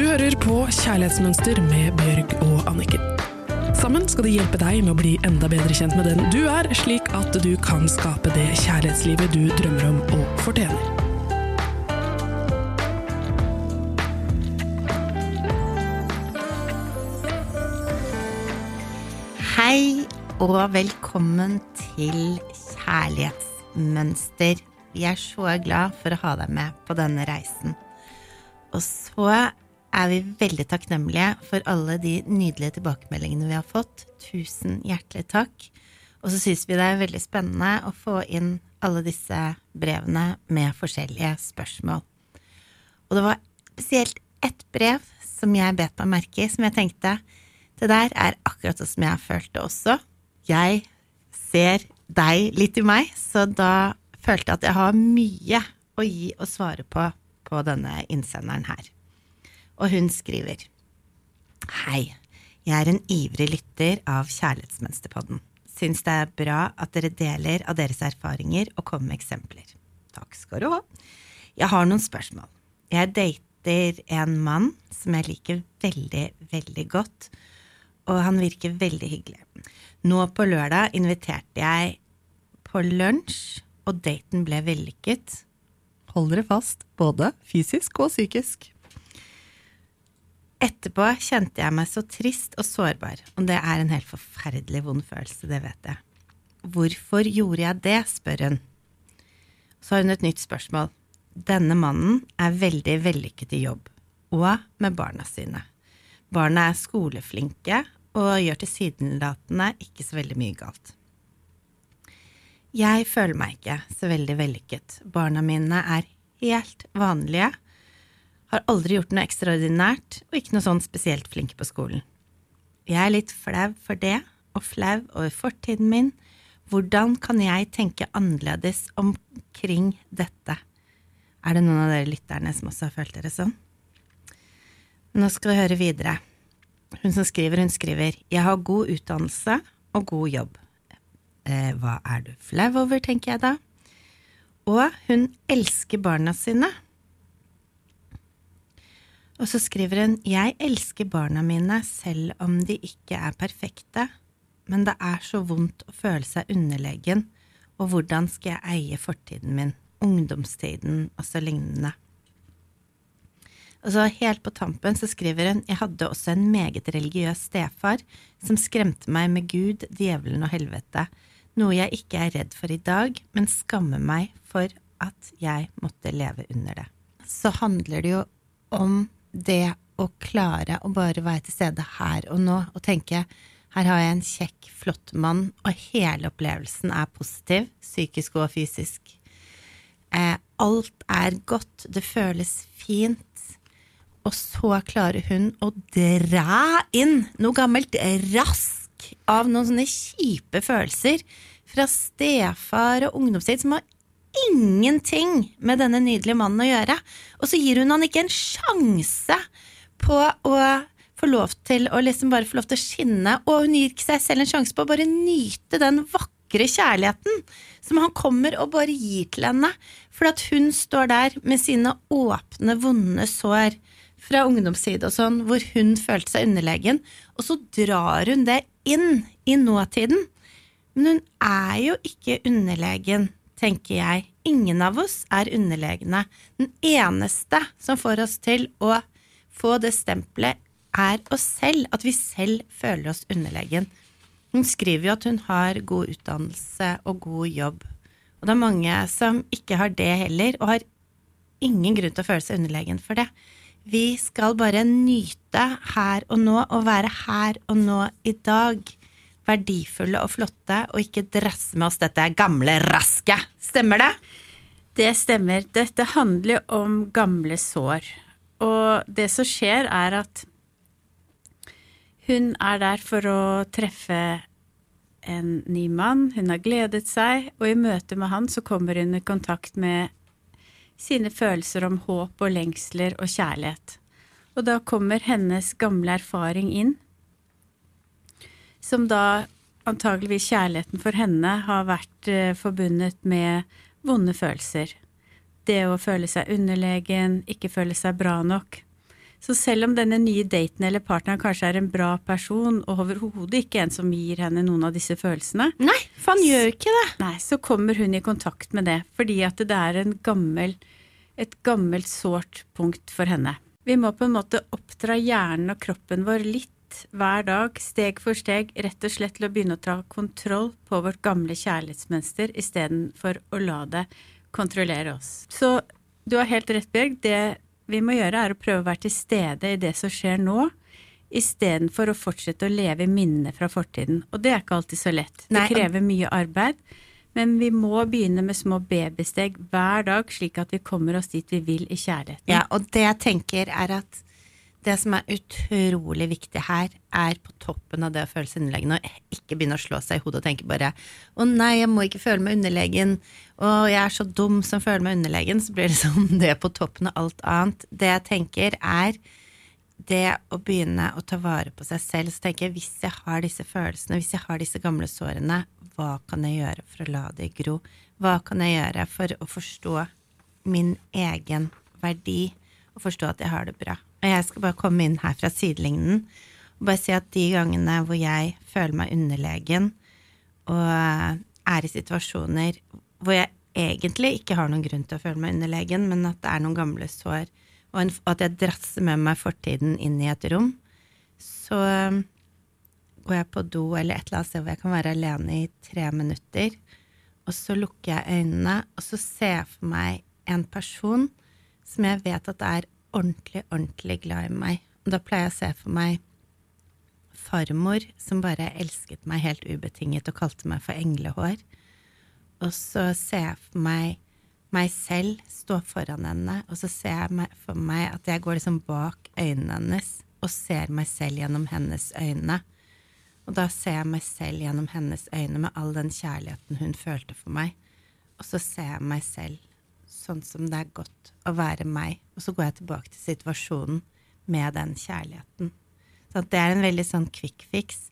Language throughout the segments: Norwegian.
Du hører på Kjærlighetsmønster med Bjørg og Anniken. Sammen skal de hjelpe deg med å bli enda bedre kjent med den du er, slik at du kan skape det kjærlighetslivet du drømmer om og fortjener. Hei og velkommen til Kjærlighetsmønster. Vi er så glad for å ha deg med på denne reisen. Og så er vi veldig takknemlige for alle de nydelige tilbakemeldingene vi har fått. Tusen hjertelig takk. Og så syns vi det er veldig spennende å få inn alle disse brevene med forskjellige spørsmål. Og det var spesielt ett brev som jeg bet meg merke i, som jeg tenkte det der er akkurat sånn som jeg har følt det også. Jeg ser deg litt i meg, så da følte jeg at jeg har mye å gi og svare på på denne innsenderen her. Og hun skriver Hei, jeg er en ivrig lytter av Kjærlighetsmønsterpodden. Syns det er bra at dere deler av deres erfaringer og kommer med eksempler. Takk skal du ha. Jeg har noen spørsmål. Jeg dater en mann som jeg liker veldig, veldig godt, og han virker veldig hyggelig. Nå på lørdag inviterte jeg på lunsj, og daten ble vellykket. Hold dere fast, både fysisk og psykisk. Etterpå kjente jeg meg så trist og sårbar, og det er en helt forferdelig vond følelse, det vet jeg. Hvorfor gjorde jeg det, spør hun. Så har hun et nytt spørsmål. Denne mannen er veldig vellykket i jobb, og med barna sine. Barna er skoleflinke og gjør tilsynelatende ikke så veldig mye galt. Jeg føler meg ikke så veldig vellykket. Barna mine er helt vanlige har aldri gjort noe ekstraordinært og ikke noe sånn spesielt flink på skolen. Jeg er litt flau for det, og flau over fortiden min. Hvordan kan jeg tenke annerledes omkring dette? Er det noen av dere lytterne som også har følt dere sånn? Nå skal vi høre videre. Hun som skriver, hun skriver Jeg har god utdannelse og god jobb. Eh, hva er du flau over, tenker jeg da. Og hun elsker barna sine. Og så skriver hun Jeg elsker barna mine selv om de ikke er perfekte, men det er så vondt å føle seg underlegen, og hvordan skal jeg eie fortiden min, ungdomstiden og så lignende. Og så helt på tampen så skriver hun Jeg hadde også en meget religiøs stefar som skremte meg med Gud, djevelen og helvete, noe jeg ikke er redd for i dag, men skammer meg for at jeg måtte leve under det. Så handler det jo om det å klare å bare være til stede her og nå og tenke her har jeg en kjekk, flott mann, og hele opplevelsen er positiv, psykisk og fysisk. Eh, alt er godt, det føles fint. Og så klarer hun å dra inn noe gammelt rask av noen sånne kjipe følelser fra stefar og ungdomstid som har ingenting med denne nydelige mannen å gjøre. Og så gir hun han ikke en sjanse på å få lov til å liksom bare få lov til å skinne, og hun gir ikke seg selv en sjanse på å bare nyte den vakre kjærligheten som han kommer og bare gir til henne, for at hun står der med sine åpne, vonde sår fra ungdomsside og sånn, hvor hun følte seg underlegen, og så drar hun det inn i nåtiden. Men hun er jo ikke underlegen tenker jeg. Ingen av oss er underlegne. Den eneste som får oss til å få det stempelet, er oss selv. At vi selv føler oss underlegen. Hun skriver jo at hun har god utdannelse og god jobb. Og det er mange som ikke har det heller, og har ingen grunn til å føle seg underlegen for det. Vi skal bare nyte her og nå, og være her og nå i dag verdifulle og flotte, og ikke dresse med oss dette gamle rasket. Stemmer det? Det stemmer. Dette handler om gamle sår. Og det som skjer, er at hun er der for å treffe en ny mann. Hun har gledet seg, og i møte med han så kommer hun i kontakt med sine følelser om håp og lengsler og kjærlighet. Og da kommer hennes gamle erfaring inn, som da antageligvis kjærligheten for henne har vært eh, forbundet med vonde følelser. Det å føle seg underlegen, ikke føle seg bra nok. Så selv om denne nye daten eller partneren kanskje er en bra person, og overhodet ikke en som gir henne noen av disse følelsene, Nei, for han gjør ikke det. nei, så kommer hun i kontakt med det, fordi at det er en gammel, et gammelt sårt punkt for henne. Vi må på en måte oppdra hjernen og kroppen vår litt hver dag, steg for steg, rett og slett til å begynne å ta kontroll på vårt gamle kjærlighetsmønster istedenfor å la det kontrollere oss. Så du har helt rett, Bjørg. Det vi må gjøre, er å prøve å være til stede i det som skjer nå, istedenfor å fortsette å leve i minnene fra fortiden. Og det er ikke alltid så lett. Det krever mye arbeid. Men vi må begynne med små babysteg hver dag, slik at vi kommer oss dit vi vil i kjærligheten. Ja, og det jeg tenker er at det som er utrolig viktig her, er på toppen av det å føle seg underlegen, og ikke begynne å slå seg i hodet og tenke bare 'Å nei, jeg må ikke føle meg underlegen', og 'jeg er så dum som føler meg underlegen', så blir det sånn det på toppen av alt annet. Det jeg tenker, er det å begynne å ta vare på seg selv. Så tenker jeg, hvis jeg har disse følelsene, hvis jeg har disse gamle sårene, hva kan jeg gjøre for å la det gro? Hva kan jeg gjøre for å forstå min egen verdi, og forstå at jeg har det bra? Og jeg skal bare komme inn her fra sidelignen og bare si at de gangene hvor jeg føler meg underlegen, og er i situasjoner hvor jeg egentlig ikke har noen grunn til å føle meg underlegen, men at det er noen gamle sår, og en, at jeg drasser med meg fortiden inn i et rom, så går jeg på do eller et eller annet sted hvor jeg kan være alene i tre minutter, og så lukker jeg øynene, og så ser jeg for meg en person som jeg vet at er ordentlig, ordentlig glad i meg. Og da pleier jeg å se for meg farmor som bare elsket meg helt ubetinget og kalte meg for englehår. Og så ser jeg for meg meg selv stå foran henne, og så ser jeg for meg at jeg går liksom bak øynene hennes og ser meg selv gjennom hennes øyne. Og da ser jeg meg selv gjennom hennes øyne med all den kjærligheten hun følte for meg. Og så ser jeg meg selv sånn som det er godt å være meg, og så går jeg tilbake til situasjonen med den kjærligheten. Så det er en veldig sånn quick fix.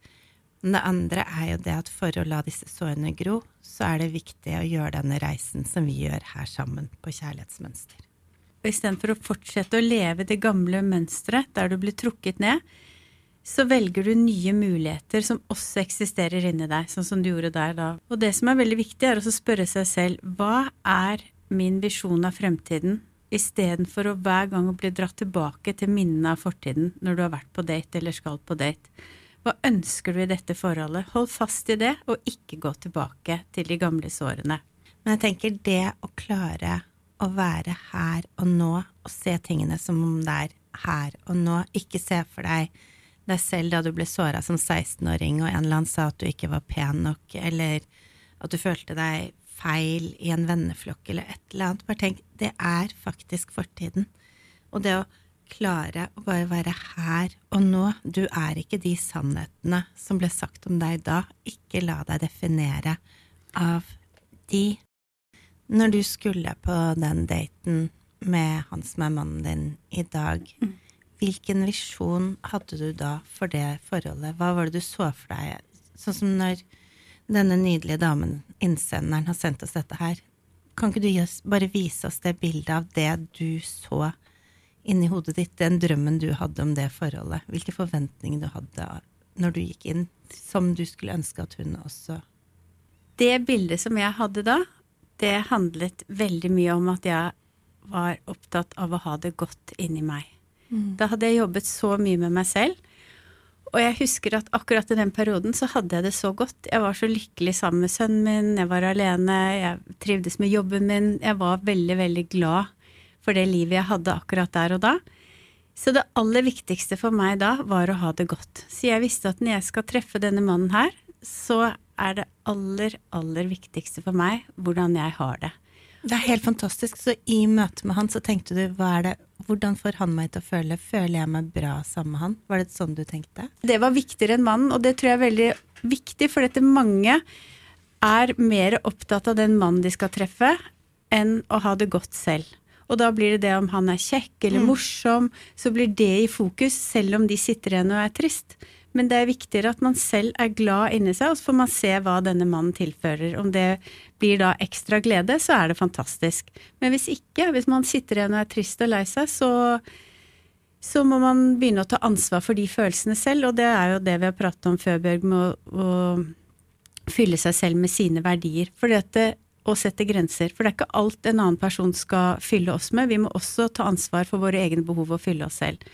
Men det andre er jo det at for å la disse sårene gro, så er det viktig å gjøre denne reisen som vi gjør her sammen på Kjærlighetsmønster. Og istedenfor å fortsette å leve det gamle mønsteret der du blir trukket ned, så velger du nye muligheter som også eksisterer inni deg, sånn som du gjorde der da. Og det som er veldig viktig, er å spørre seg selv hva er min visjon av fremtiden, istedenfor å hver gang å bli dratt tilbake til minnene av fortiden når du har vært på date eller skal på date. Hva ønsker du i dette forholdet? Hold fast i det, og ikke gå tilbake til de gamle sårene. Men jeg tenker det å klare å være her og nå, og se tingene som om det er her og nå, ikke se for deg deg selv da du ble såra som 16-åring, og en eller annen sa at du ikke var pen nok, eller at du følte deg feil i en venneflokk, eller et eller annet. Bare tenk, det er faktisk fortiden. Og det å klare å bare være her og nå, du er ikke de sannhetene som ble sagt om deg da. Ikke la deg definere av de. Når du skulle på den daten med han som er mannen din i dag, hvilken visjon hadde du da for det forholdet? Hva var det du så for deg? Sånn som når denne nydelige damen, innsenderen, har sendt oss dette her. Kan ikke du oss, bare vise oss det bildet av det du så inni hodet ditt, den drømmen du hadde om det forholdet? Hvilke forventninger du hadde når du gikk inn, som du skulle ønske at hun også Det bildet som jeg hadde da, det handlet veldig mye om at jeg var opptatt av å ha det godt inni meg. Da hadde jeg jobbet så mye med meg selv. Og jeg husker at akkurat i den perioden så hadde jeg det så godt. Jeg var så lykkelig sammen med sønnen min, jeg var alene, jeg trivdes med jobben min. Jeg var veldig, veldig glad for det livet jeg hadde akkurat der og da. Så det aller viktigste for meg da var å ha det godt. Så jeg visste at når jeg skal treffe denne mannen her, så er det aller, aller viktigste for meg hvordan jeg har det. Det er helt fantastisk. Så i møte med han så tenkte du hva er det, hvordan får han meg til å føle? Føler jeg meg bra sammen med han? Var det sånn du tenkte? Det var viktigere enn mannen, og det tror jeg er veldig viktig, for dette mange er mer opptatt av den mannen de skal treffe, enn å ha det godt selv. Og da blir det det om han er kjekk eller morsom, så blir det i fokus, selv om de sitter igjen og er trist. Men det er viktigere at man selv er glad inni seg, og så får man se hva denne mannen tilfører. Om det blir da ekstra glede, så er det fantastisk. Men hvis ikke, hvis man sitter igjen og er trist og lei seg, så, så må man begynne å ta ansvar for de følelsene selv, og det er jo det vi har pratet om før, Bjørg, med å, å fylle seg selv med sine verdier. For dette, å sette grenser. For det er ikke alt en annen person skal fylle oss med, vi må også ta ansvar for våre egne behov og fylle oss selv.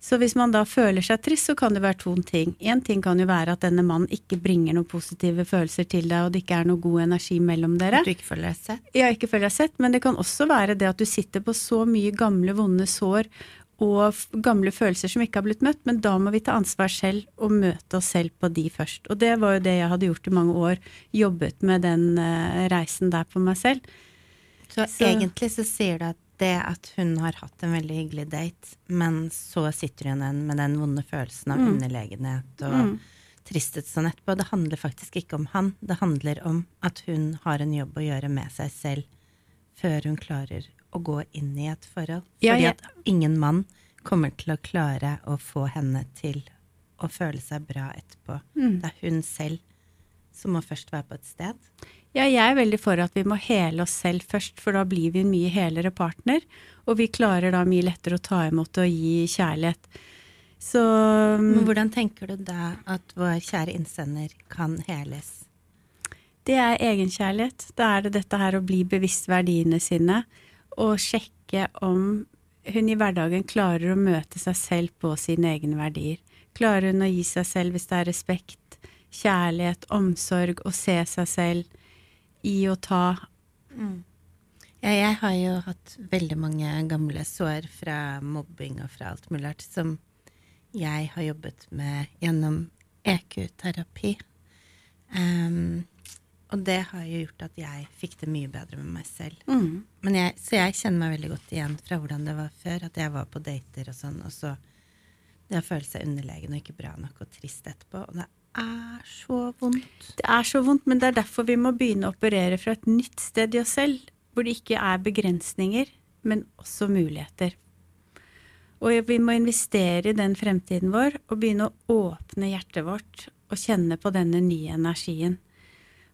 Så hvis man da føler seg trist, så kan det være to ting. Én ting kan jo være at denne mannen ikke bringer noen positive følelser til deg, og det ikke er noe god energi mellom dere. At du ikke føler deg sett? Ja, ikke føler deg sett, men det kan også være det at du sitter på så mye gamle, vonde sår og gamle følelser som ikke har blitt møtt, men da må vi ta ansvar selv og møte oss selv på de først. Og det var jo det jeg hadde gjort i mange år, jobbet med den uh, reisen der på meg selv. Så, så, egentlig så sier du at det at hun har hatt en veldig hyggelig date, men så sitter hun igjen med den vonde følelsen av mm. underlegenhet og mm. tristhet sånn etterpå, det handler faktisk ikke om han. Det handler om at hun har en jobb å gjøre med seg selv før hun klarer å gå inn i et forhold. Fordi ja, at ingen mann kommer til å klare å få henne til å føle seg bra etterpå. Mm. Det er hun selv som må først være på et sted. Ja, jeg er veldig for at vi må hele oss selv først, for da blir vi en mye helere partner. Og vi klarer da mye lettere å ta imot og gi kjærlighet. Så Men hvordan tenker du da at vår kjære innsender kan heles? Det er egenkjærlighet. Da er det dette her å bli bevisst verdiene sine og sjekke om hun i hverdagen klarer å møte seg selv på sine egne verdier. Klarer hun å gi seg selv hvis det er respekt, kjærlighet, omsorg, å se seg selv i å ta. Mm. Ja, jeg har jo hatt veldig mange gamle sår fra mobbing og fra alt mulig rart som jeg har jobbet med gjennom EQ-terapi. Um, og det har jo gjort at jeg fikk det mye bedre med meg selv. Mm. Jeg, så jeg kjenner meg veldig godt igjen fra hvordan det var før. At jeg var på dater og sånn, og så det å føle seg underlegen og ikke bra nok og trist etterpå. Og det er så vondt. Det er så vondt, men det er derfor vi må begynne å operere fra et nytt sted i oss selv. Hvor det ikke er begrensninger, men også muligheter. Og vi må investere i den fremtiden vår og begynne å åpne hjertet vårt og kjenne på denne nye energien.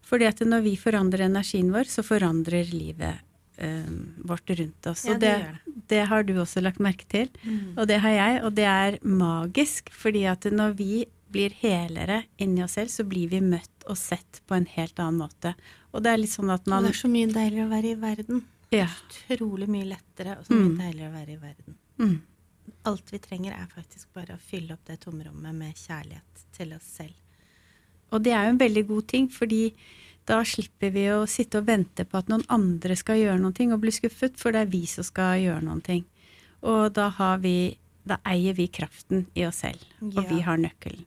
Fordi at når vi forandrer energien vår, så forandrer livet eh, vårt rundt oss. Ja, og det, det, det, har du også lagt merke til, mm. og det har jeg. Og det er magisk, fordi at når vi blir helere inni oss selv, så blir vi møtt og sett på en helt annen måte. Og det er litt sånn at man Det er så mye deiligere å være i verden. Ja. Utrolig mye lettere og så mye mm. deiligere å være i verden. Mm. Alt vi trenger, er faktisk bare å fylle opp det tomrommet med kjærlighet til oss selv. Og det er jo en veldig god ting, fordi da slipper vi å sitte og vente på at noen andre skal gjøre noe og bli skuffet, for det er vi som skal gjøre noe. Og da, vi, da eier vi kraften i oss selv, og ja. vi har nøkkelen.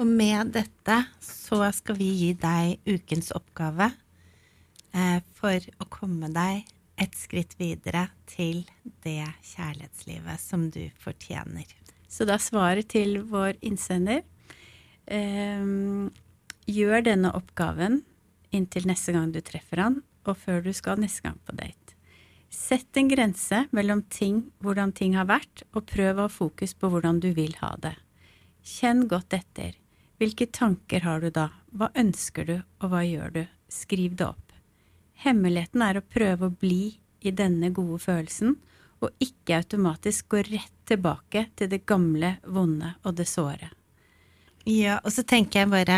Og med dette så skal vi gi deg ukens oppgave eh, for å komme deg et skritt videre til det kjærlighetslivet som du fortjener. Så da svaret til vår innsender eh, gjør denne oppgaven inntil neste gang du treffer han, og før du skal neste gang på date. Sett en grense mellom ting, hvordan ting har vært, og prøv å ha fokus på hvordan du vil ha det. Kjenn godt etter. Hvilke tanker har du da? Hva ønsker du, og hva gjør du? Skriv det opp. Hemmeligheten er å prøve å bli i denne gode følelsen, og ikke automatisk gå rett tilbake til det gamle, vonde og det såre. Ja, og så tenker jeg bare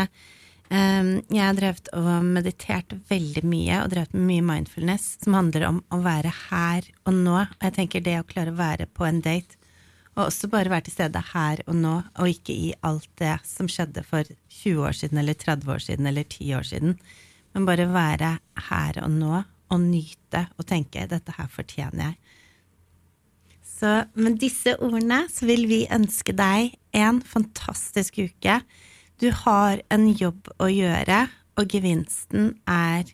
um, Jeg har drevet og meditert veldig mye og drevet med mye mindfulness som handler om å være her og nå. Og jeg tenker det å klare å være på en date og også bare være til stede her og nå, og ikke i alt det som skjedde for 20 år siden eller 30 år siden eller 10 år siden, men bare være her og nå og nyte og tenke 'dette her fortjener jeg'. Så med disse ordene så vil vi ønske deg en fantastisk uke. Du har en jobb å gjøre, og gevinsten er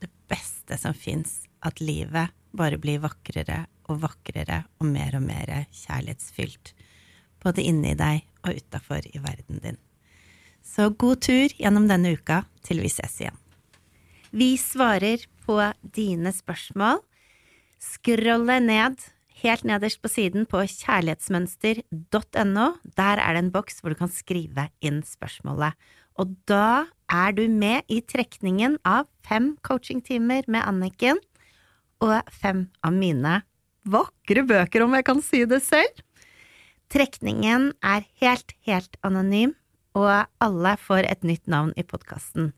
det beste som fins. At livet bare blir vakrere og vakrere og mer og mer kjærlighetsfylt. Både inni deg og utafor i verden din. Så god tur gjennom denne uka til vi ses igjen. Vi svarer på dine spørsmål. Skrolle ned helt nederst på siden på kjærlighetsmønster.no. Der er det en boks hvor du kan skrive inn spørsmålet. Og da er du med i trekningen av fem coachingtimer med Anniken og fem av mine vakre bøker, om jeg kan si det selv. Trekningen er helt, helt anonym, og alle får et nytt navn i podkasten.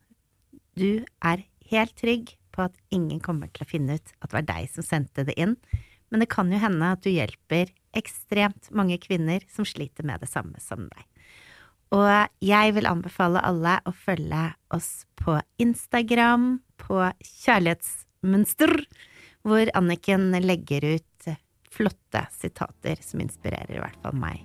Du er helt trygg på at ingen kommer til å finne ut at det var deg som sendte det inn, men det kan jo hende at du hjelper ekstremt mange kvinner som sliter med det samme som deg. Og jeg vil anbefale alle å følge oss på Instagram, på Kjærlighetsmønster, hvor Anniken legger ut flotte sitater som inspirerer i hvert fall meg.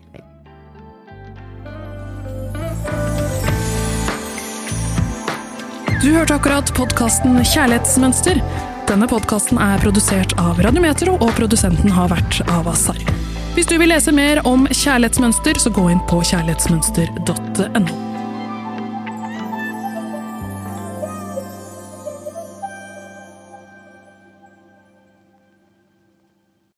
Du hørte akkurat podkasten Kjærlighetsmønster. Denne podkasten er produsert av Radiometro, og produsenten har vært Avasar. Hvis du vil lese mer om kjærlighetsmønster, så gå inn på kjærlighetsmønster.no.